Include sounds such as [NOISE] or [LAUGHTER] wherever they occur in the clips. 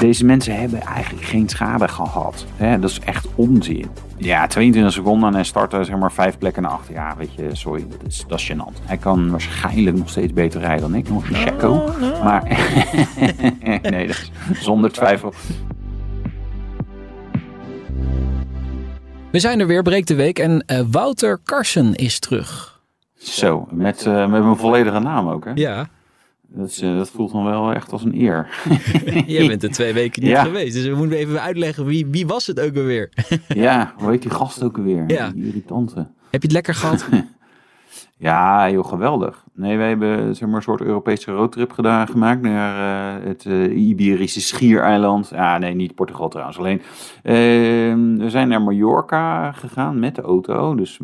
Deze mensen hebben eigenlijk geen schade gehad. Hè? Dat is echt onzin. Ja, 22 seconden en hij startte zeg maar vijf plekken naar achter. Ja, weet je, sorry, dat is, dat is gênant. Hij kan waarschijnlijk nog steeds beter rijden dan ik, nog een Checo. Maar [LAUGHS] nee, dat is zonder twijfel. We zijn er weer, breekt de week. En uh, Wouter Karsen is terug. Zo, met, uh, met mijn volledige naam ook, hè? Ja. Dat, is, uh, dat voelt dan wel echt als een eer. [LAUGHS] Jij bent er twee weken niet ja. geweest, dus we moeten even uitleggen wie, wie was het ook alweer? [LAUGHS] ja, hoe heet die gast ook alweer? Ja. Die irritante. Heb je het lekker gehad? [LAUGHS] ja, heel geweldig. Nee, wij hebben zeg maar, een soort Europese roadtrip gedaan, gemaakt naar uh, het uh, Iberische schiereiland. Ja, nee, niet Portugal trouwens. Alleen, ehm, we zijn naar Mallorca gegaan met de auto. Dus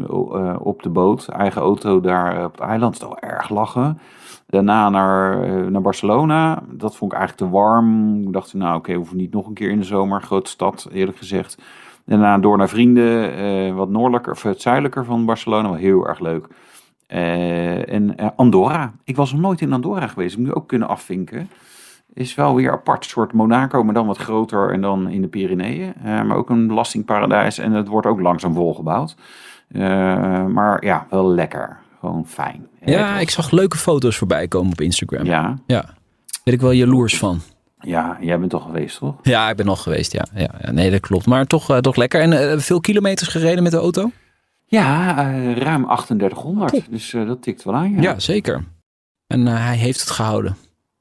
op de boot, eigen auto daar op het eiland. Dat is wel erg lachen. Daarna naar, naar Barcelona. Dat vond ik eigenlijk te warm. Ik dacht, nou oké, okay, hoeven niet nog een keer in de zomer. Grote stad, eerlijk gezegd. Daarna door naar vrienden, uh, wat noordelijker, of het zuidelijker van Barcelona. Wel heel erg leuk. En Andorra. Ik was nog nooit in Andorra geweest. Ik moet ook kunnen afvinken. Is wel weer apart. Soort Monaco, maar dan wat groter en dan in de Pyreneeën. maar ook een belastingparadijs. En het wordt ook langzaam volgebouwd. maar ja, wel lekker. Gewoon fijn. Ja, ik zag leuke foto's voorbij komen op Instagram. Ja. Ja. Ben ik wel jaloers van. Ja, jij bent toch geweest, toch? Ja, ik ben nog geweest, ja. ja, ja nee, dat klopt. Maar toch, uh, toch lekker. En uh, veel kilometers gereden met de auto? Ja, uh, ruim 3800. Poeh. Dus dat tikt wel aan, ja. Ja, zeker. En hij heeft het gehouden.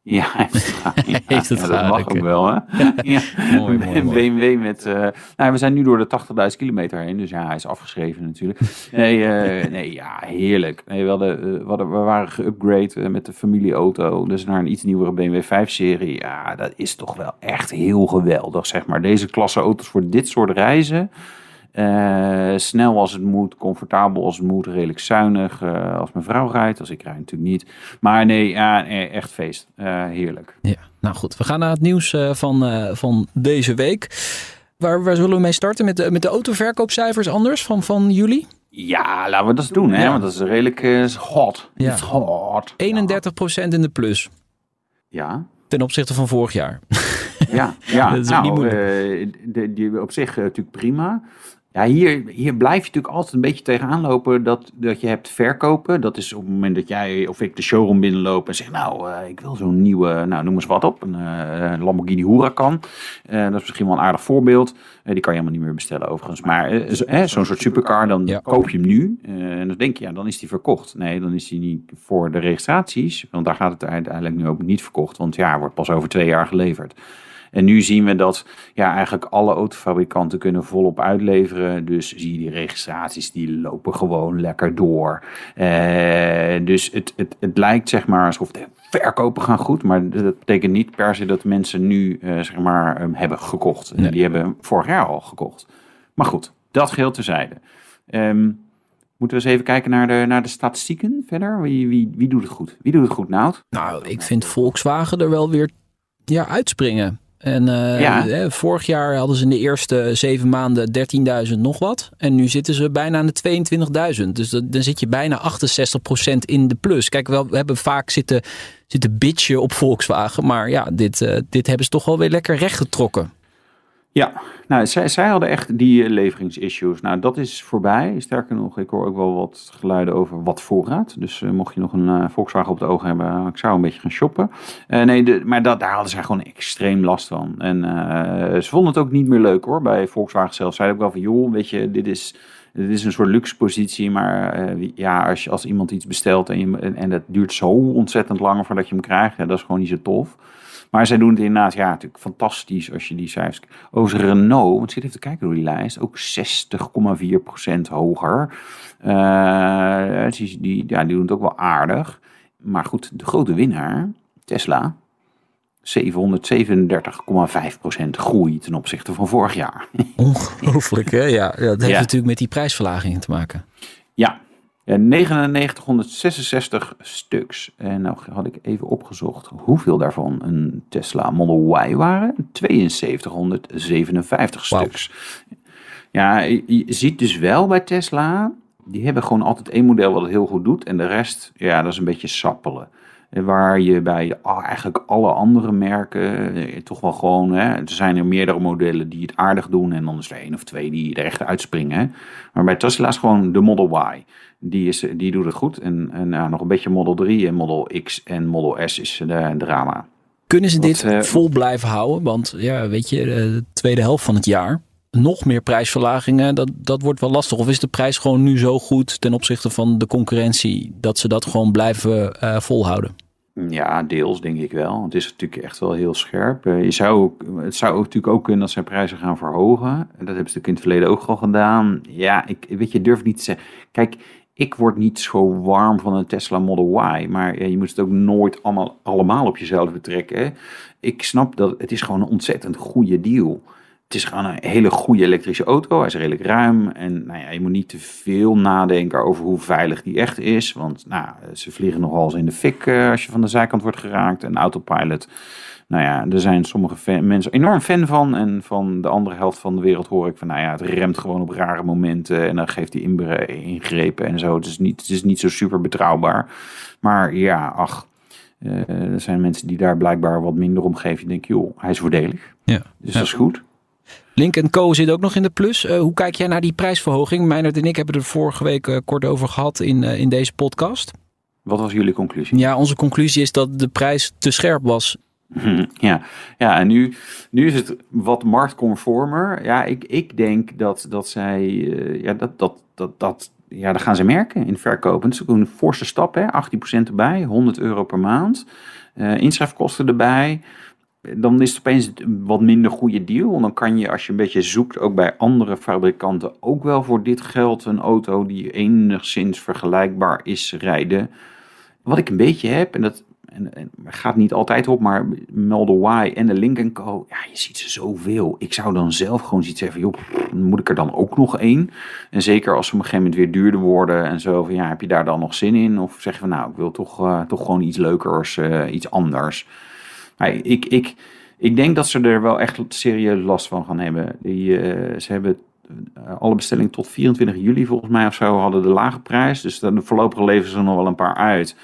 Ja, hij heeft het, hij heeft het ja, dat mag ook wel, hè? [LAUGHS] [LAUGHS] ja. mooi, mooi, mooi. BMW met... Uh, nou, we zijn nu door de 80.000 kilometer heen, dus ja, hij is afgeschreven natuurlijk. [LAUGHS] Nee, uh, nee ja, heerlijk. Nee, we, hadden, uh, we, hadden, we waren geüpgrade met de familieauto, dus naar een iets nieuwere BMW 5-serie. Ja, dat is toch wel echt heel geweldig, zeg maar. Deze klasse auto's voor dit soort reizen... Uh, snel als het moet, comfortabel als het moet, redelijk zuinig uh, als mijn vrouw rijdt. Als ik rijd natuurlijk niet. Maar nee, ja, echt feest. Uh, heerlijk. Ja, nou goed. We gaan naar het nieuws van, van deze week. Waar, waar zullen we mee starten? Met de, met de autoverkoopcijfers anders van, van juli? Ja, laten we dat doen, hè? Ja. want dat is redelijk hot. Ja. It's hot. 31% in de plus. Ja. Ten opzichte van vorig jaar. Ja, ja. [LAUGHS] dat is nou, niet moeilijk. Uh, de, die, op zich uh, natuurlijk prima. Ja, hier, hier blijf je natuurlijk altijd een beetje tegenaan lopen dat, dat je hebt verkopen. Dat is op het moment dat jij of ik de showroom binnenloop en zeg, nou, uh, ik wil zo'n nieuwe, nou noem eens wat op, een uh, Lamborghini Huracan. Uh, dat is misschien wel een aardig voorbeeld. die kan je helemaal niet meer bestellen overigens. Maar zo'n zo soort supercar, dan ja. koop je hem nu. en dan denk je, ja, dan is die verkocht. Nee, dan is die niet voor de registraties, want daar gaat het uiteindelijk nu ook niet verkocht. Want ja, wordt pas over twee jaar geleverd. En nu zien we dat ja, eigenlijk alle autofabrikanten kunnen volop uitleveren. Dus zie je die registraties, die lopen gewoon lekker door. Uh, dus het, het, het lijkt zeg maar alsof de verkopen gaan goed. Maar dat betekent niet per se dat mensen nu uh, zeg maar um, hebben gekocht. Nee. Die hebben vorig jaar al gekocht. Maar goed, dat geheel terzijde. Um, Moeten we eens even kijken naar de, naar de statistieken verder? Wie, wie, wie doet het goed? Wie doet het goed, Nout? Nou, ik vind Volkswagen er wel weer ja, uitspringen. En uh, Ja. hè, vorig jaar hadden ze in de eerste zeven maanden 13.000 nog wat. En nu zitten ze bijna aan de 22.000. Dus dat- dan zit je bijna 68% in de plus. Kijk, wel, we hebben vaak zitten, zitten bitchen op Volkswagen. Maar ja, dit, eh, dit hebben ze toch wel weer lekker rechtgetrokken. Ja, nou, zij, zij hadden echt die eh, leveringsissues. Nou, dat is voorbij. Sterker nog, ik hoor ook wel wat geluiden over wat voorraad. Dus eh, mocht je nog een eh, Volkswagen op het oog hebben, ik zou een beetje gaan shoppen. Nee, de, maar dat, daar hadden zij gewoon extreem last van. En ze vonden het ook niet meer leuk hoor, bij Volkswagen zelf. Zeiden ook wel van, joh, weet je, dit is... Dit is een soort luxe positie, maar ja, als, als iemand iets bestelt en, en, dat duurt zo ontzettend lang voordat je hem krijgt, dat is gewoon niet zo tof. Maar zij doen het inderdaad, ja, natuurlijk fantastisch als je die cijfers... Over Renault, want zit even te kijken door die lijst, ook 60,4% hoger. Eh, die, die, ja, die doen het ook wel aardig. Maar goed, de grote winnaar, Tesla, 737,5% groei ten opzichte van vorig jaar. Ongelooflijk hè? Ja, ja dat heeft Ja. natuurlijk met die prijsverlagingen te maken. Ja, Ja, 9966 stuks. En nou had ik even opgezocht hoeveel daarvan een Tesla Model Y waren. 7257 Wauw. stuks. Ja, je ziet dus wel bij Tesla, die hebben gewoon altijd één model wat het heel goed doet. En de rest, ja, dat is een beetje sappelen. En Waar je bij eigenlijk alle andere merken eh, toch wel gewoon, hè, er zijn er meerdere modellen die het aardig doen. En dan is er één of twee die er echt uitspringen. hè. Maar bij Tesla is gewoon de Model Y. Die, is, die doet het goed. En, en nou, nog een beetje Model 3 en Model X en Model S is de drama. Kunnen ze dit eh, vol blijven houden? Want ja, weet je, eh, de tweede helft van het jaar. Nog meer prijsverlagingen, dat, dat wordt wel lastig. Of is de prijs gewoon nu zo goed ten opzichte van de concurrentie dat ze dat gewoon blijven eh, volhouden? Ja, deels denk ik wel. Het is natuurlijk echt wel heel scherp. Eh, Je zou, het zou natuurlijk ook kunnen dat zij prijzen gaan verhogen. En Dat hebben ze natuurlijk in het verleden ook al gedaan. Ja, ik weet je, durf niet te zeggen. Kijk, ik word niet zo warm van een Tesla Model Y. Maar je moet het ook nooit allemaal, allemaal op jezelf betrekken. Ik snap dat het is gewoon een ontzettend goede deal. Het is gewoon een hele goede elektrische auto. Hij is redelijk ruim. En nou ja, je moet niet te veel nadenken over hoe veilig die echt is. Want nou, ze vliegen nogal eens in de fik eh, als je van de zijkant wordt geraakt. En autopilot. Nou ja, er zijn sommige fan- mensen enorm fan van. En van de andere helft van de wereld hoor ik van... Nou ja, het remt gewoon op rare momenten. En dan geeft hij ingrepen en zo. Het is niet, het is niet zo super betrouwbaar. Maar ja, ach... eh, er zijn mensen die daar blijkbaar wat minder om geven. Die denken, joh, hij is voordelig. Ja. Dus Ja. dat is goed. Link Co zit ook nog in de plus. Eh, hoe kijk jij naar die prijsverhoging? Meijnerd en ik hebben er vorige week eh, kort over gehad in, in deze podcast. Wat was jullie conclusie? Ja, onze conclusie is dat de prijs te scherp was. [LAUGHS] Ja, ja en nu, nu is het wat marktconformer. Ja, ik, ik denk dat, dat zij, eh, ja, dat, dat, dat, dat, ja, dat gaan ze merken in verkopen. Het is ook een forse stap, hè? 18% erbij, 100 euro per maand. Eh inschrijfkosten erbij. Dan is het opeens een wat minder goede deal. Dan kan je, als je een beetje zoekt, ook bij andere fabrikanten ook wel voor dit geld een auto die enigszins vergelijkbaar is rijden. Wat ik een beetje heb, en dat en, en gaat niet altijd op, maar Model Y en de Lincoln Co. Ja, je ziet ze zoveel. Ik zou dan zelf gewoon zoiets hebben, joh, moet ik er dan ook nog één? En zeker als ze op een gegeven moment weer duurder worden en zo, van ja, heb je daar dan nog zin in? Of zeg je van nou, ik wil toch, eh, toch gewoon iets leukers, eh, iets anders. Ik, ik, ik denk dat ze er wel echt serieus last van gaan hebben. Die, eh, ze hebben alle bestellingen tot 24 juli volgens mij of zo hadden de lage prijs. Dus dan voorlopig leveren ze nog wel een paar uit.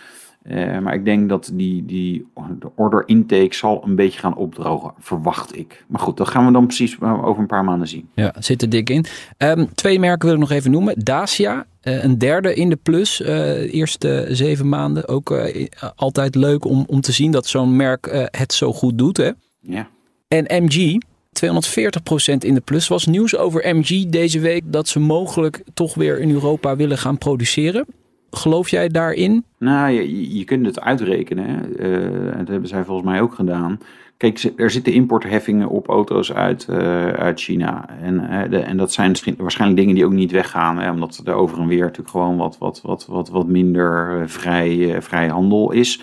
Eh, maar ik denk dat die, die de order intake zal een beetje gaan opdrogen, verwacht ik. Maar goed, dat gaan we dan precies over een paar maanden zien. Ja, zit er dik in. Ehm, twee merken wil ik nog even noemen. Dacia, eh, een derde in de plus. eh eerste zeven maanden. Ook altijd leuk om, om te zien dat zo'n merk het zo goed doet. Hè? Ja. En MG, 240% in de plus. Was nieuws over MG deze week dat ze mogelijk toch weer in Europa willen gaan produceren. Geloof jij daarin? Nou, je, kunt het uitrekenen. Eh, dat hebben zij volgens mij ook gedaan. Kijk, er zitten importheffingen op auto's uit, eh, uit China. En, eh, en dat zijn waarschijnlijk dingen die ook niet weggaan. Hè, omdat er over en weer natuurlijk gewoon wat, wat, wat, wat, wat minder vrij, vrij handel is.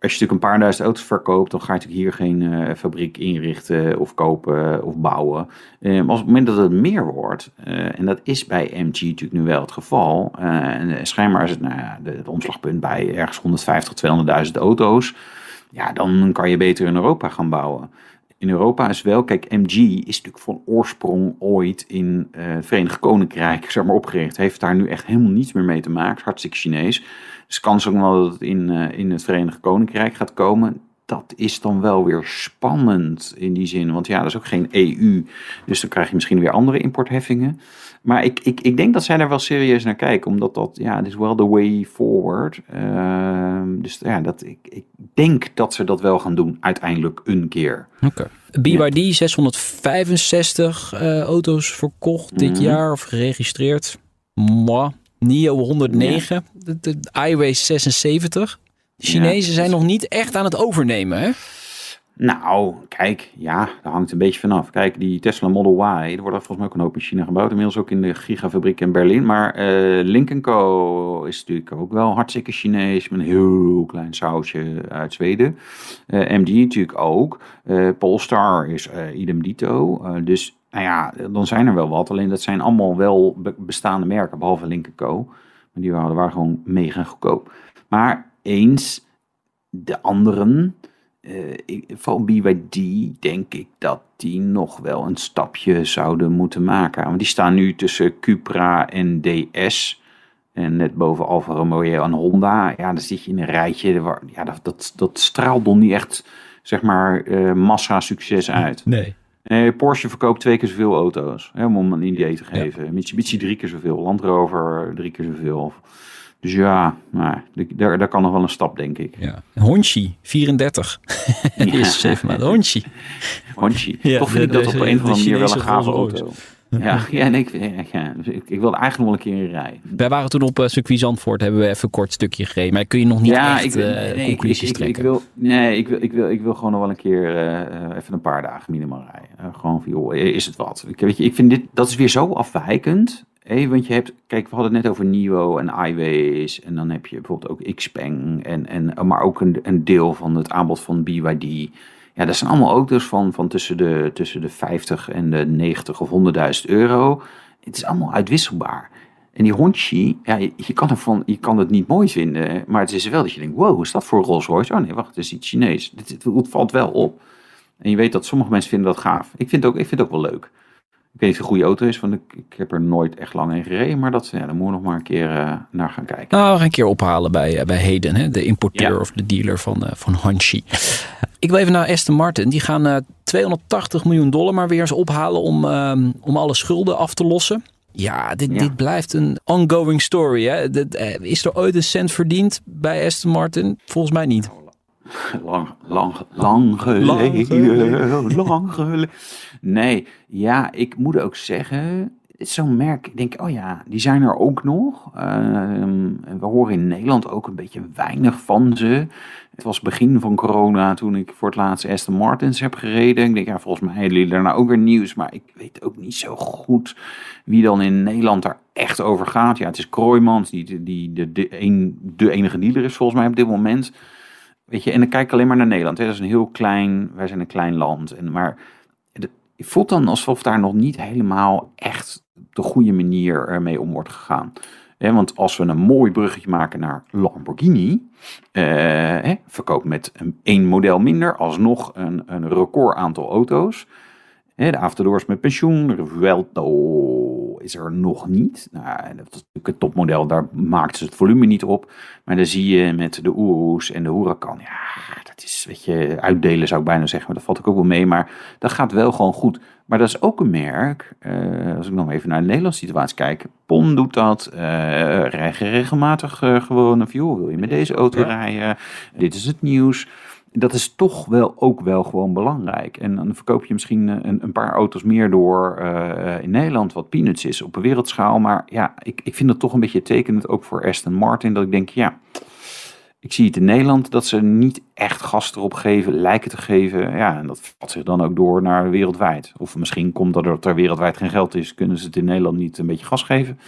Als je natuurlijk een paar duizend auto's verkoopt, dan ga je natuurlijk hier geen eh, fabriek inrichten of kopen of bouwen. Eh, maar op het moment dat het meer wordt, eh, en dat is bij MG natuurlijk nu wel het geval, schijnbaar is het, nou ja, het omslagpunt bij ergens 150, 200.000 auto's, ja, dan kan je beter in Europa gaan bouwen. In Europa is wel, kijk, MG is natuurlijk van oorsprong ooit in het Verenigd Koninkrijk zeg maar, opgericht. Heeft daar nu echt helemaal niets meer mee te maken. Hartstikke Chinees. Dus kans ook wel dat het in, eh, in het Verenigd Koninkrijk gaat komen. Dat is dan wel weer spannend in die zin. Want ja, dat is ook geen EU. Dus dan krijg je misschien weer andere importheffingen. Maar ik, ik, ik denk dat zij daar wel serieus naar kijken. Omdat dat, ja, is wel the way forward. Ehm, dus ja, dat, ik, ik denk dat ze dat wel gaan doen uiteindelijk een keer. Oké. BYD 665 eh, auto's verkocht dit Mhm. jaar of geregistreerd. Moi. NIO 109. De, de iWay 76. De Chinezen zijn nog niet echt aan het overnemen, hè? Nou, kijk, ja, dat hangt een beetje vanaf. Kijk, die Tesla Model Y, er wordt volgens mij ook een hoop in China gebouwd. Inmiddels ook in de gigafabriek in Berlin. Maar eh Link Co. is natuurlijk ook wel hartstikke Chinees. Met een heel klein sausje uit Zweden. Eh, MG natuurlijk ook. Eh, Polestar is idem dito. Dus, nou ja, dan zijn er wel wat. Alleen dat zijn allemaal wel be- bestaande merken, behalve Link Co. Die waren, waren gewoon mega goedkoop. Maar eens de anderen, uh, van BYD denk ik dat die nog wel een stapje zouden moeten maken. Want die staan nu tussen Cupra en DS. En net boven Alfa Romeo en Honda. Ja, dan zit je in een rijtje. Ja, dat, dat, straalt niet echt, zeg maar, uh, massa succes uit. Nee. Nee, Porsche verkoopt twee keer zoveel auto's. Hè, om een idee te geven. Ja. Mitsubishi drie keer zoveel. Land Rover drie keer zoveel. Dus ja, nou, daar, daar kan nog wel een stap, denk ik. Ja. Honchi, 34. Die is zeven maanden. Honchi. Honchi. Ja, Toch vind ik dat op een of andere manier wel een gave auto. Ja, ja, nee, ik, ja, ik, ik wilde eigenlijk nog wel een keer in rij. Wij waren toen op uh, circuit Zandvoort, hebben we even een kort stukje gereden. Maar kun je nog niet ja, echt ik, uh, nee, conclusies ik, trekken? Ik, wil, nee, ik wil, ik, wil, ik wil gewoon nog wel een keer uh, even een paar dagen minimaal rijden. gewoon van, joh, is het wat? Ik, weet je, ik vind dit, dat is weer zo afwijkend. Hey, want je hebt, kijk, we hadden het net over Nio en iWays. En dan heb je bijvoorbeeld ook Xpeng. En, en, maar ook een, een deel van het aanbod van BYD. Ja, dat zijn allemaal auto's van, van tussen, de, tussen de 50 en de 90 of 100.000 euro. Het is allemaal uitwisselbaar. En die Honchi, ja, je, kan je kan het niet mooi vinden. Maar het is wel dat je denkt, wow, is dat voor Rolls Royce? Oh nee, wacht, het is iets Chinees. Het, valt wel op. En je weet dat sommige mensen vinden dat gaaf. Ik vind ook, ik vind het ook wel leuk. Ik weet niet of het een goede auto is, want ik, ik heb er nooit echt lang in gereden. Maar dat, ja, daar moeten we nog maar een keer uh, naar gaan kijken. Nou, we gaan een keer ophalen bij, uh, bij Hayden, hè? de importeur ja. of de dealer van, uh, van Hanshi. ik wil even naar Aston Martin. Die gaan 280 miljoen dollar maar weer eens ophalen om, om alle schulden af te lossen. Ja, dit, ja. dit blijft een ongoing story. Hè? Is er ooit een cent verdiend bij Aston Martin? Volgens mij niet. Lang, lang, lang geleden. Lang geleden. Nee, ja, ik moet ook zeggen, zo'n merk, ik denk, oh ja, die zijn er ook nog. Uh, we horen in Nederland ook een beetje weinig van ze. Het was begin van corona toen ik voor het laatst Aston Martins heb gereden. Ik denk, ja, volgens mij hebben jullie daarna ook weer nieuws. Maar ik weet ook niet zo goed wie dan in Nederland daar echt over gaat. Ja, het is Kroijmans, die, die de, de enige dealer is volgens mij op dit moment. Weet je, en dan kijk alleen maar naar Nederland. Dat is een heel klein, wij zijn een klein land. En, maar het voelt dan alsof daar nog niet helemaal echt de goede manier mee om wordt gegaan. Want als we een mooi bruggetje maken naar Lamborghini, eh, met een, één model minder, alsnog een, een record aantal auto's. De Afterdoors met pensioen, de Is er nog niet. Nou, dat is natuurlijk het topmodel, daar maakt ze het volume niet op. Maar dan zie je met de Urus en de Huracan, ja, dat is, weet je, uitdelen zou ik bijna zeggen, maar dat valt ook wel mee. Maar dat gaat wel gewoon goed. Maar dat is ook een merk, uh, als ik nog even naar de Nederlandse situatie kijk. PON doet dat, uh, regelmatig uh, gewoon een joh, wil je met deze auto rijden? Dit is het nieuws dat is toch wel ook wel gewoon belangrijk. En dan verkoop je misschien een, een paar auto's meer door uh, in Nederland, wat peanuts is op een wereldschaal. Maar ja, ik, ik vind het toch een beetje tekenend ook voor Aston Martin. Dat ik denk, ja, ik zie het in Nederland dat ze niet echt gas erop geven, lijken te geven. Ja, en dat valt zich dan ook door naar wereldwijd. Of misschien komt dat er wereldwijd geen geld is, kunnen ze het in Nederland niet een beetje gas geven.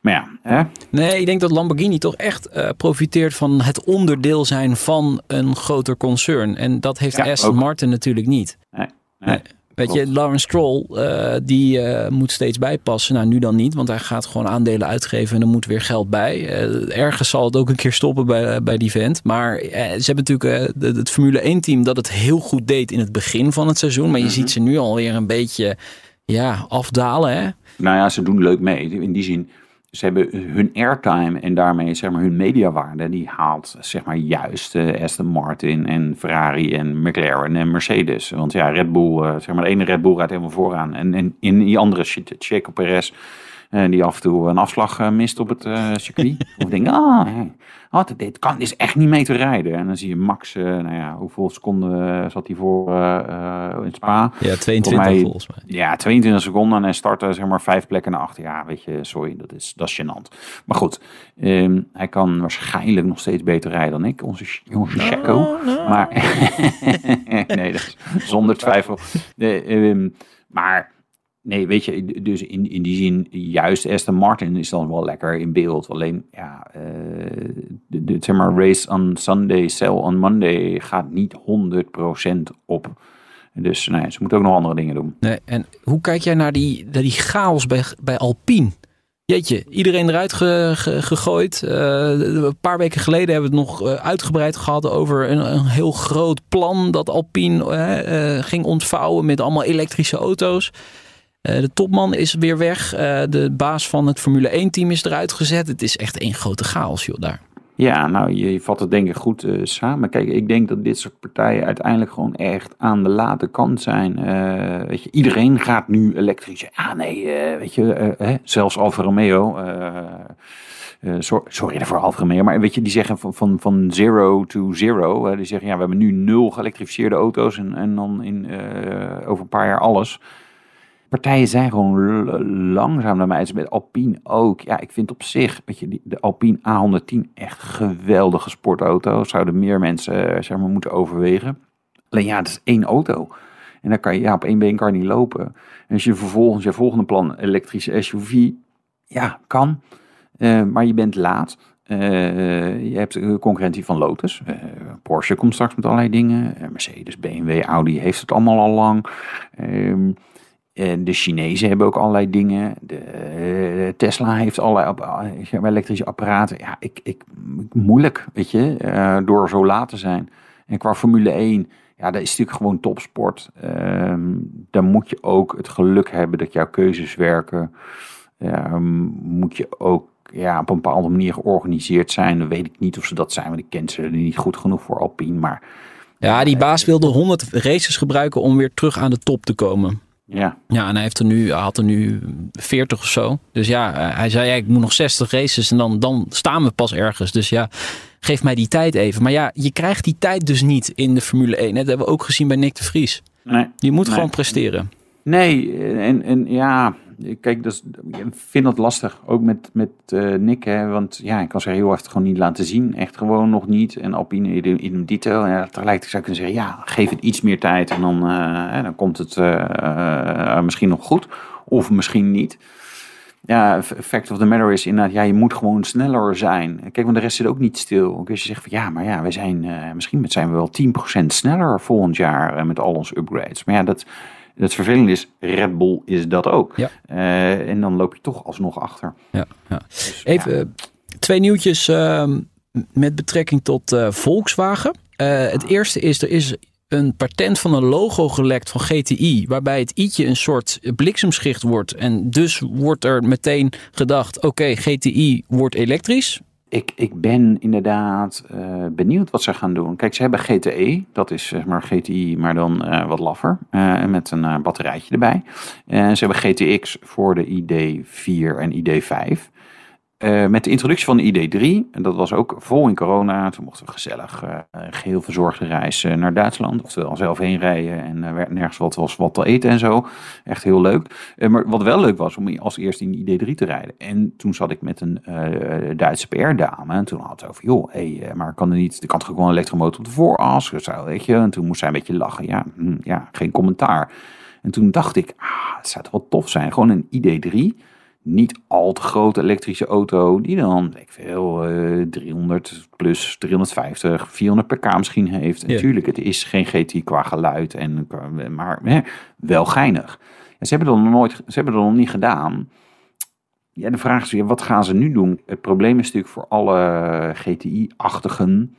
Maar ja, hè? Nee, ik denk dat Lamborghini toch echt uh, profiteert van het onderdeel zijn van een groter concern. En dat heeft ja, Aston ook. Martin natuurlijk niet. Nee, nee. nee. Weet je, Lawrence Stroll, uh, die uh, moet steeds bijpassen. Nou, nu dan niet, want hij gaat gewoon aandelen uitgeven en er moet weer geld bij. Ergens zal het ook een keer stoppen bij, bij die vent. Maar ze hebben natuurlijk het Formule 1-team dat het heel goed deed in het begin van het seizoen. Maar je mm -hmm. ziet ze nu alweer een beetje ja, afdalen, hè? Nou ja, ze doen leuk mee. In die zin, ze hebben hun airtime en daarmee zeg maar hun mediawaarde, die haalt zeg maar juist uh, Aston Martin en Ferrari en McLaren en Mercedes. Want ja, Red Bull, uh, zeg maar de ene Red Bull rijdt helemaal vooraan en, en in die andere shit, Checo Perez, uh, die af en toe een afslag mist op het circuit. [LAUGHS] of denk, ah, oh, dit kan is echt niet mee te rijden. En dan zie je Max, nou ja, hoeveel seconden zat hij voor in Spa? Ja, 22 mij, volgens mij. Ja, 22 seconden en startte zeg maar vijf plekken naar achter. Ja, weet je, sorry, dat is, dat is gênant. Maar goed, um, hij kan waarschijnlijk nog steeds beter rijden dan ik, onze, onze Checo. No, no. Maar, [LAUGHS] nee, dat is zonder twijfel. De, um, maar... Nee, weet je, dus in, in die zin, juist Aston Martin is dan wel lekker in beeld. Alleen, ja, uh, de, zeg maar, race on Sunday, sell on Monday gaat niet 100% op. Dus nee, ze moeten ook nog andere dingen doen. Nee, en hoe kijk jij naar die, naar die chaos bij, bij Alpine? jeetje, iedereen eruit gegooid. een paar weken geleden hebben we het nog uitgebreid gehad over een, een heel groot plan dat Alpine ging ontvouwen met allemaal elektrische auto's. De topman is weer weg. de baas van het Formule 1 team is eruit gezet. Het is echt één grote chaos joh daar. Ja, nou, je vat het denk ik goed uh, samen. Kijk, ik denk dat dit soort partijen uiteindelijk gewoon echt aan de late kant zijn. Weet je, iedereen gaat nu elektrisch. Ah, nee, weet je, hè, zelfs Alfa Romeo. sorry, sorry voor Alfa Romeo, maar weet je, die zeggen van, van, van zero to zero. die zeggen, ja, we hebben nu nul geëlektrificeerde auto's en, en dan in, over een paar jaar alles partijen zijn gewoon langzaam naar mij. Met Alpine ook. Ja, ik vind op zich, weet je, de Alpine A110 echt geweldige sportauto. Zouden meer mensen eh, zeg maar, moeten overwegen. Alleen ja, het is één auto. En dan kan je, ja, op één been kan niet lopen. En als je vervolgens je volgende plan, elektrische SUV, ja, kan. Uh, maar je bent laat. Uh, je hebt concurrentie van Lotus. Uh, Porsche komt straks met allerlei dingen. Mercedes, BMW, Audi heeft het allemaal al lang. En de Chinezen hebben ook allerlei dingen. De, eh, Tesla heeft allerlei elektrische apparaten. Ja, ik, ik, moeilijk, weet je, uh, door zo laat te zijn. En qua Formule 1, ja, dat is natuurlijk gewoon topsport. Uh, dan moet je ook het geluk hebben dat jouw keuzes werken. Ehm, moet je ook ja, op een bepaalde manier georganiseerd zijn. Dan weet ik niet of ze dat zijn, want ik ken ze niet goed genoeg voor Alpine. Maar, ja, die baas wilde 100 races gebruiken om weer terug aan de top te komen. Ja. Ja, en hij, heeft er nu, had er nu 40 of zo. Dus ja, eh, hij zei, ja, ik moet nog 60 races en dan, dan staan we pas ergens. Dus ja, geef mij die tijd even. Maar ja, je krijgt die tijd dus niet in de Formule 1. Dat hebben we ook gezien bij Nick de Vries. Nee, je moet gewoon presteren. Nee, en, en ja, kijk, dus, ik vind dat lastig. Ook met, met uh, Nick, hè, want ja, ik kan ze heel even gewoon niet laten zien. Echt gewoon nog niet. En Alpine in, in detail. En ja, tegelijkertijd zou ik kunnen zeggen, ja, geef het iets meer tijd en dan, uh, dan komt het misschien nog goed. Of misschien niet. Ja, fact of the matter is inderdaad, ja, je moet gewoon sneller zijn. Kijk, want de rest zit ook niet stil. Ook als je zegt van ja, maar ja, we zijn, misschien zijn we wel 10% sneller volgend jaar met al onze upgrades. Maar ja, dat het vervelende is, Red Bull is dat ook. Ja. Uh, en dan loop je toch alsnog achter. Ja, ja. Dus, Even ja. twee nieuwtjes uh, met betrekking tot uh, Volkswagen. het eerste is, er is een patent van een logo gelekt van GTI, waarbij het i'tje een soort bliksemschicht wordt. En dus wordt er meteen gedacht, oké, okay, GTI wordt elektrisch ik, ik ben inderdaad uh, benieuwd wat ze gaan doen. Kijk, ze hebben GTE, dat is zeg maar GTI, maar dan uh, wat laffer, uh, met een batterijtje erbij. En ze hebben GTX voor de ID4 en ID5. Uh, met de introductie van de ID3, en dat was ook vol in corona, toen mochten we gezellig uh, geheel verzorgde reis naar Duitsland. Oftewel zelf heen rijden en werd nergens wat was wat te eten en zo. Echt heel leuk. maar wat wel leuk was, om als eerste in de ID3 te rijden. En toen zat ik met een Duitse PR-dame en toen had het over, joh, hey, maar kan er niet, er kan toch gewoon een elektromotor op de vooras? Weet je. En toen moest zij een beetje lachen. Ja, hm, ja, geen commentaar. En toen dacht ik, ah, het zou toch wel tof zijn. Gewoon een ID3 niet al te grote elektrische auto die dan, ik veel, uh, 300 plus 350, 400 pk misschien heeft. Natuurlijk, het is geen GT qua geluid, en, maar hè, wel geinig. En ze hebben dat nog nooit, ze hebben dat nog niet gedaan. Ja, de vraag is weer, wat gaan ze nu doen? Het probleem is natuurlijk voor alle GTI-achtigen,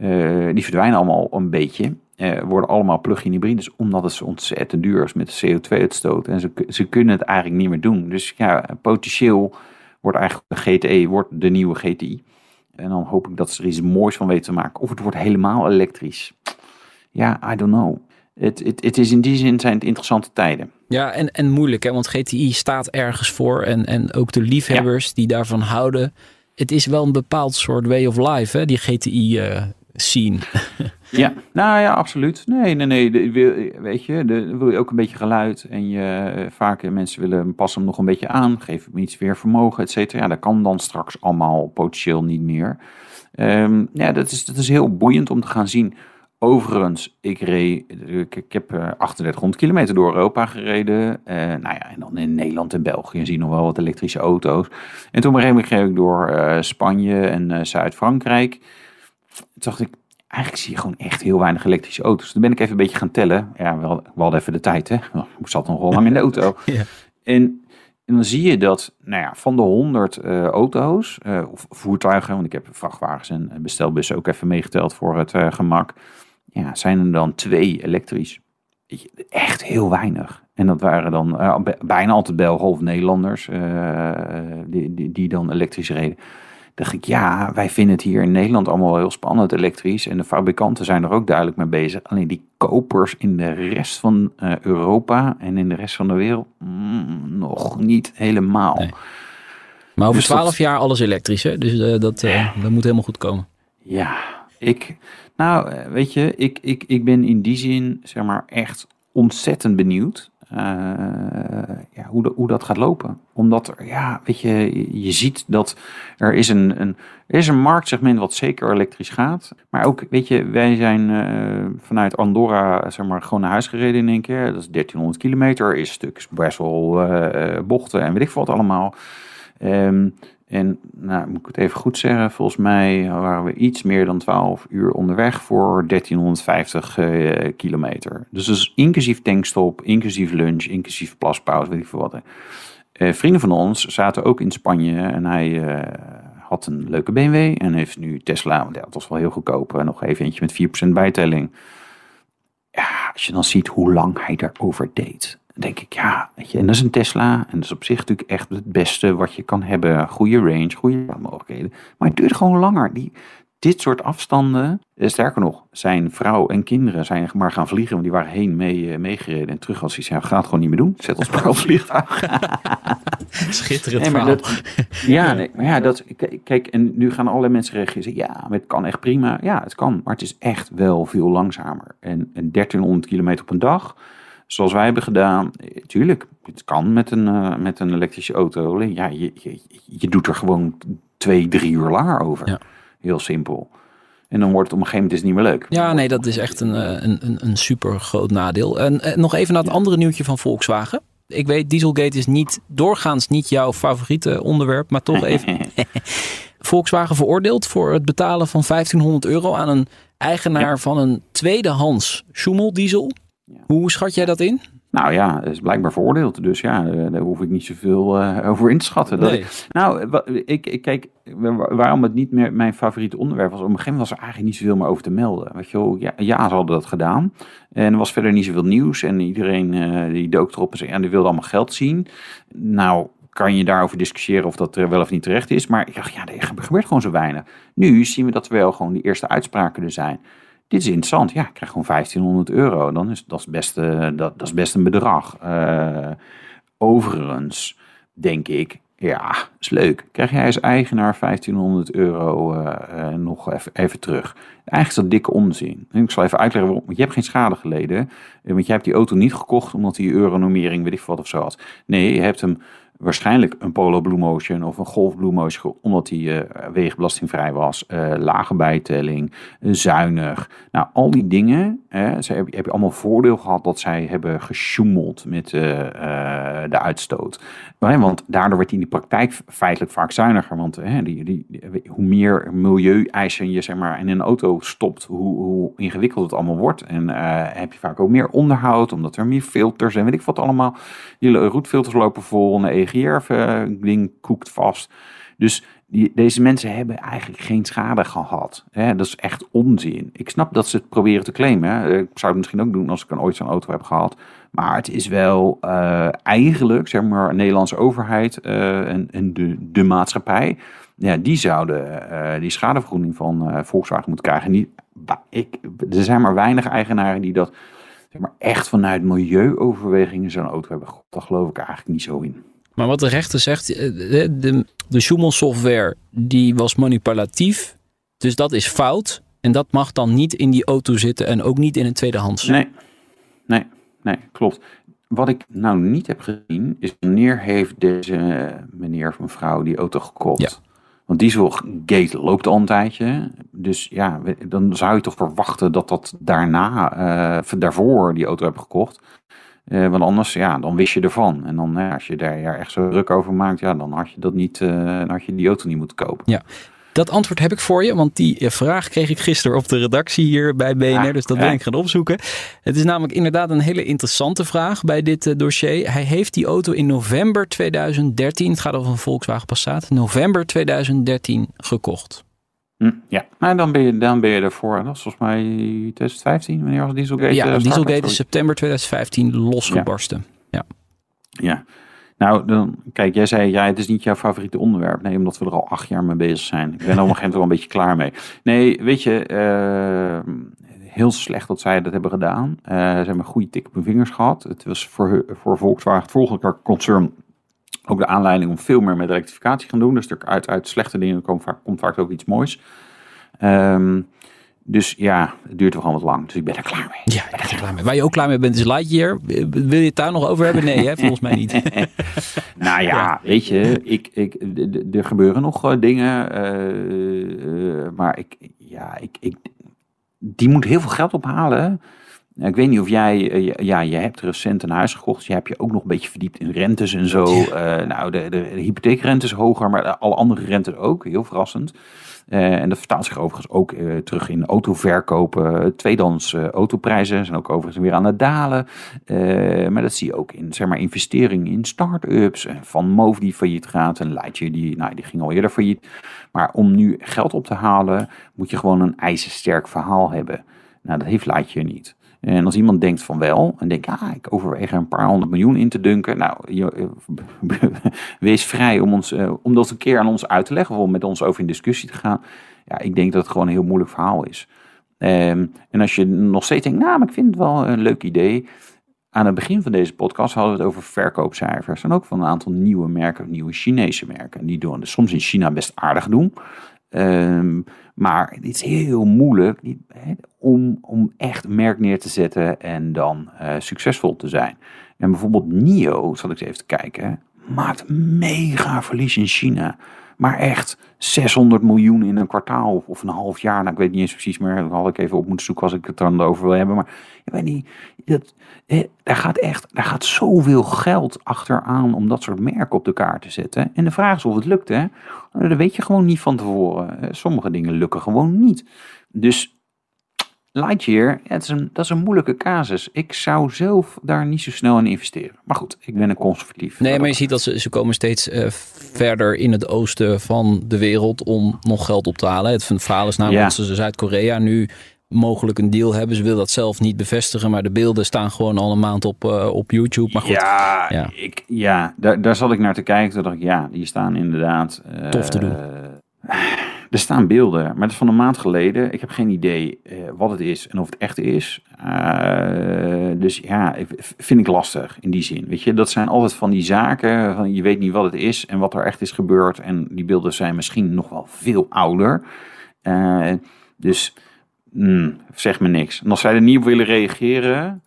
uh, die verdwijnen allemaal een beetje eh, worden allemaal plug-in hybrides, omdat het zo ontzettend duur is met de CO2-uitstoot. En ze, ze kunnen het eigenlijk niet meer doen. Dus ja, potentieel wordt eigenlijk de GTE wordt de nieuwe GTI. En dan hoop ik dat ze er iets moois van weten te maken. Of het wordt helemaal elektrisch. Ja, I don't know. Het, het, het is in die zin zijn het interessante tijden. Ja, en, en moeilijk, hè? want GTI staat ergens voor. En, en ook de liefhebbers die daarvan houden. Het is wel een bepaald soort way of life, hè? die GTI uh, scene. [LAUGHS] Ja, nou ja, absoluut. Nee, nee, nee. De, weet je, de, wil je ook een beetje geluid. En je, eh, vaak mensen willen passen hem nog een beetje aan. Geef hem iets weer vermogen, et cetera. Ja, dat kan dan straks allemaal potentieel niet meer. Um, ja, dat is, dat is heel boeiend om te gaan zien. Overigens, ik, reed, ik, ik heb 3800 eh, kilometer door Europa gereden. Uh, nou ja, en dan in Nederland en België zie je nog wel wat elektrische auto's. En toen reed ik door Spanje en Zuid-Frankrijk. Toen dacht ik, eigenlijk zie je gewoon echt heel weinig elektrische auto's. Toen ben ik even een beetje gaan tellen. Ja, we hadden, even de tijd, hè. Ik zat nog wel lang in de auto. [LAUGHS] ja. En En dan zie je dat nou ja, van de 100 uh, auto's uh, of voertuigen, want ik heb vrachtwagens en bestelbussen ook even meegeteld voor het uh, gemak, ja, zijn er dan twee elektrisch. Echt heel weinig. En dat waren dan bijna altijd Belgen of Nederlanders die, die, die dan elektrisch reden dacht ik, ja, wij vinden het hier in Nederland allemaal heel spannend elektrisch. En de fabrikanten zijn er ook duidelijk mee bezig. Alleen die kopers in de rest van uh, Europa en in de rest van de wereld mm, nog niet helemaal. Nee. Maar over dus twaalf dat... jaar alles elektrisch, hè? Dus uh, dat, uh, dat moet helemaal goed komen. Ja, ik, nou, weet je, ik, ik, ik ben in die zin, zeg maar, echt ontzettend benieuwd. Uh, ja, hoe, hoe dat gaat lopen. Omdat ja, weet je, je ziet dat er is een, een, is een marktsegment wat zeker elektrisch gaat. Maar ook, weet je, wij zijn uh, vanuit Andorra, zeg maar, gewoon naar huis gereden in één keer. Dat is 1300 kilometer, is stuk best wel uh, bochten en weet ik wat allemaal. Um, en nou, moet ik het even goed zeggen, volgens mij waren we iets meer dan 12 uur onderweg voor 1350 uh, kilometer. Dus is inclusief tankstop, inclusief lunch, inclusief plaspauze, weet ik veel wat. Uh, vrienden van ons zaten ook in Spanje en hij uh, had een leuke BMW en heeft nu Tesla, want dat was wel heel goedkoop, nog even eentje met 4% bijtelling. Ja, als je dan ziet hoe lang hij daarover deed denk ik, ja, weet je, en dat is een Tesla. En dat is op zich natuurlijk echt het beste wat je kan hebben. Goede range, goede mogelijkheden. Maar het duurt gewoon langer. Die, dit soort afstanden, eh, sterker nog, zijn vrouw en kinderen zijn maar gaan vliegen. Want die waren heen mee, uh, meegereden en terug als hij zei, gaat gewoon niet meer doen. Zet ons maar op vliegtuig. [LAUGHS] Schitterend nee, Dat, ja, nee, maar ja, dat, kijk, en nu gaan alle mensen reageren. Ja, maar het kan echt prima. Ja, het kan, maar het is echt wel veel langzamer. En, en 1300 kilometer op een dag zoals wij hebben gedaan, tuurlijk, het kan met een, uh, met een elektrische auto. Ja, je, je, je, doet er gewoon twee, drie uur langer over. Ja. Heel simpel. En dan wordt het op een gegeven moment is niet meer leuk. Ja, nee, dat is echt een, eh, een, een, een super groot nadeel. En, en nog even naar het andere nieuwtje van Volkswagen. Ik weet, Dieselgate is niet doorgaans niet jouw favoriete onderwerp, maar toch even. [LAUGHS] Volkswagen veroordeeld voor het betalen van 1500 euro aan een eigenaar van een tweedehands Hoe schat jij dat in? Nou ja, is blijkbaar veroordeeld. Dus ja, eh, daar hoef ik niet zoveel uh, [LAUGHS] over in te schatten. Ik, nou, ik, ik, kijk, waarom het niet meer mijn favoriete onderwerp was. Op een gegeven moment was er eigenlijk niet zoveel meer over te melden. Weet je wel, ja, ja ze hadden dat gedaan. En er was verder niet zoveel nieuws. En iedereen uh, die dook erop en zei, ja, die wilde allemaal geld zien. Nou, kan je daarover discussiëren of dat er wel of niet terecht is. Maar ik dacht, ja, er gebeurt gewoon zo weinig. Nu zien we dat er wel gewoon die eerste uitspraken er zijn dit is interessant. Ja, ik krijg gewoon 1500 euro. Dan is dat is best, uh, dat, dat is best een bedrag. Uh, overigens denk ik, ja, is leuk. Krijg jij als eigenaar 1500 euro uh, nog even, even terug. Eigenlijk is dat dikke onzin. Ik zal even uitleggen waarom. Je hebt geen schade geleden. Want je hebt die auto niet gekocht omdat die euronomering, weet ik wat of zo had. Nee, je hebt hem waarschijnlijk een Polo Blue Motion of een Golf Blue Motion, omdat die uh, wegenbelastingvrij was, uh, lage bijtelling, zuinig. Nou, al die dingen, ze heb, heb je allemaal voordeel gehad dat zij hebben gesjoemeld met de uitstoot. want daardoor werd in die praktijk feitelijk vaak zuiniger, want die, die, hoe meer milieueisen je zeg maar, in een auto stopt, hoe, hoe ingewikkeld het allemaal wordt. En heb je vaak ook meer onderhoud, omdat er meer filters en weet ik wat allemaal. Je roetfilters lopen vol, een EGR-ding koekt vast. Dus die, deze mensen hebben eigenlijk geen schade gehad. Hè? Dat is echt onzin. Ik snap dat ze het proberen te claimen. Hè? Ik zou het misschien ook doen als ik een ooit zo'n auto heb gehad. Maar het is wel uh, eigenlijk, zeg maar, Nederlandse overheid uh, en, en de, de maatschappij. Ja, die zouden die schadevergoeding van Volkswagen moeten krijgen. Niet, ik, er zijn maar weinig eigenaren die dat zeg maar, echt vanuit milieuoverwegingen zo'n auto hebben. God, daar geloof ik eigenlijk niet zo in. Maar wat de rechter zegt, eh, de, de, de Schumel software die was manipulatief. Dus dat is fout. En dat mag dan niet in die auto zitten en ook niet in een tweedehands. Nee, nee, nee, klopt. Wat ik nou niet heb gezien is wanneer heeft deze meneer of mevrouw die auto gekocht. Ja. Want Dieselgate loopt al een tijdje. Dus ja, dan zou je toch verwachten dat dat daarna, uh, daarvoor die auto hebben gekocht. Uh, want anders, ja, dan wist je ervan. En dan, als je daar echt zo druk over maakt, ja, dan had je dat niet, dan had je die auto niet moeten kopen. Ja. Dat antwoord heb ik voor je, want die eh, vraag kreeg ik gisteren op de redactie hier bij BNR. Dus dat ja. ben ik gaan opzoeken. Het is namelijk inderdaad een hele interessante vraag bij dit eh, dossier. Hij heeft die auto in november 2013, het gaat over een Volkswagen Passat, november 2013 gekocht. Hm, ja, nou, dan ben, je, dan ben je ervoor. Dat was volgens mij 2015, wanneer was Dieselgate? ja, eh? Dieselgate is september 2015 losgebarsten. Ja. Nou, dan, kijk, jij zei, ja, het is niet jouw favoriete onderwerp. Nee, omdat we er al acht jaar mee bezig zijn. Ik ben er op een gegeven moment wel een beetje klaar mee. Nee, weet je, eh, heel slecht dat zij dat hebben gedaan. Eh, ze hebben een goede tik op hun vingers gehad. Het was voor, voor Volkswagen, het volgende concern, ook de aanleiding om veel meer met rectificatie te gaan doen. Dus er uit, uit slechte dingen komt vaak, komt vaak ook iets moois. Ehm, dus ja, het duurt toch al wat lang. Dus ik ben er klaar mee. Ja, ik ben er klaar mee. Waar je ook klaar mee bent is Lightyear. Wil je het daar nog over hebben? Nee, hè? volgens mij niet. [LAUGHS] Nou ja, Ja. weet je, ik, ik, er gebeuren nog eh, dingen, eh, eh, maar ik, ja, ik, ik, die moet heel veel geld ophalen. Nou, Ik weet niet of jij, eh, ja, je hebt recent een huis gekocht, dus je hebt je ook nog een beetje verdiept in rentes en zo. Eh, nou, de, de, de hypotheekrente is hoger, maar alle andere rentes ook, heel verrassend. Eh, en dat vertaalt zich overigens ook terug in autoverkopen. Tweedehands eh, autoprijzen zijn ook overigens weer aan het dalen. Maar dat zie je ook in zeg maar, investeringen in start-ups. Van Moof die failliet gaat. En Leidje die, nou, die ging al eerder failliet. Maar om nu geld op te halen moet je gewoon een ijzersterk verhaal hebben. Nou, dat heeft Leidje niet. En als iemand denkt van wel, en denkt, ah, ik overweeg er een paar honderd miljoen in te dunken. Nou, je, [LAUGHS] wees vrij om, ons, eh, om dat een keer aan ons uit te leggen, of om met ons over in discussie te gaan. Ja, ik denk dat het gewoon een heel moeilijk verhaal is. Ehm, en als je nog steeds denkt, nou, ik vind het wel een leuk idee. Aan het begin van deze podcast hadden we het over verkoopcijfers. En ook van een aantal nieuwe merken, nieuwe Chinese merken. Die doen soms in China best aardig doen. Ehm, maar het is heel moeilijk om, om echt een merk neer te zetten en dan eh, succesvol te zijn. En bijvoorbeeld NIO, zal ik eens even kijken, maakt mega verlies in China. Maar echt 600 miljoen in een kwartaal of, een half jaar. Nou, ik weet niet eens precies meer. Dat had ik even op moeten zoeken als ik het dan over wil hebben. Maar ik weet niet, dat, daar gaat echt daar gaat zoveel geld achteraan om dat soort merken op de kaart te zetten. En de vraag is of het lukt, hè? Dat weet je gewoon niet van tevoren. Sommige dingen lukken gewoon niet. Dus Lightyear, ja, het is een, dat is een moeilijke casus. Ik zou zelf daar niet zo snel in investeren. Maar goed, ik ben een conservatief. Nee, maar je ziet dat ze, ze komen steeds eh, verder in het oosten van de wereld om nog geld op te halen. Het verhaal is namelijk Ja. dat ze Zuid-Korea nu mogelijk een deal hebben. Ze wil dat zelf niet bevestigen, maar de beelden staan gewoon al een maand op, eh, op YouTube. Maar goed, Ja, Ja. Ik, ja daar, daar zat ik naar te kijken. Toen dacht ik, ja, die staan inderdaad... eh, Tof te doen. [LAUGHS] Er staan beelden, maar het is van een maand geleden. Ik heb geen idee eh, wat het is en of het echt is. Eh, dus ja, vind ik lastig in die zin. Weet je, dat zijn altijd van die zaken. Van je weet niet wat het is en wat er echt is gebeurd. En die beelden zijn misschien nog wel veel ouder. Eh, dus mm, zeg me niks. En als zij er niet op willen reageren,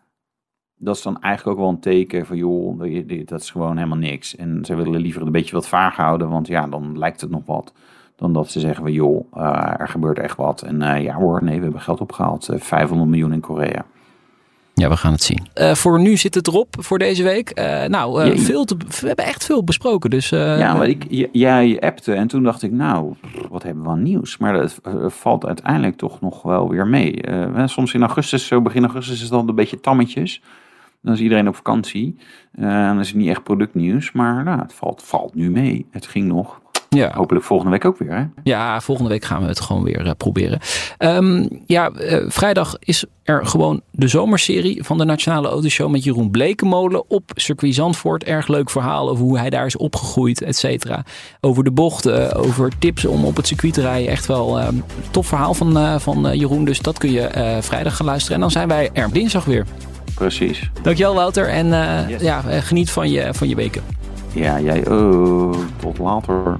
dat is dan eigenlijk ook wel een teken van joh, dat dat is gewoon helemaal niks. En ze willen liever een beetje wat vaag houden, want ja, dan lijkt het nog wat. Dan dat ze zeggen van joh, eh, er gebeurt echt wat. En eh, ja hoor, nee, we hebben geld opgehaald. eh, 500 miljoen in Korea. ja, we gaan het zien. Eh, voor nu zit het erop voor deze week. Eh, nou, eh, veel te, we hebben echt veel besproken. Dus eh, ja, maar ik, jij appte en toen dacht ik nou, wat hebben we aan nieuws? Maar dat eh, valt uiteindelijk toch nog wel weer mee. Eh, soms in augustus, zo begin augustus is het dan een beetje tammetjes. Dan is iedereen op vakantie. Eh, dan is het niet echt productnieuws. Maar nou, het valt, valt nu mee. Het ging nog. Ja, Hopelijk volgende week ook weer. Hè? Ja, volgende week gaan we het gewoon weer eh, proberen. Ehm, ja, eh, vrijdag is er gewoon de zomerserie van de Nationale Autoshow met Jeroen Blekemolen op circuit Zandvoort. Erg leuk verhaal over hoe hij daar is opgegroeid, et cetera. Over de bochten, over tips om op het circuit te rijden. Echt wel ehm tof verhaal van, eh, van Jeroen. Dus dat kun je vrijdag gaan luisteren. En dan zijn wij er dinsdag weer. Precies. Dankjewel Wouter en Yes. ja, geniet van je, van je weken. Ja, jij ook. Tot later.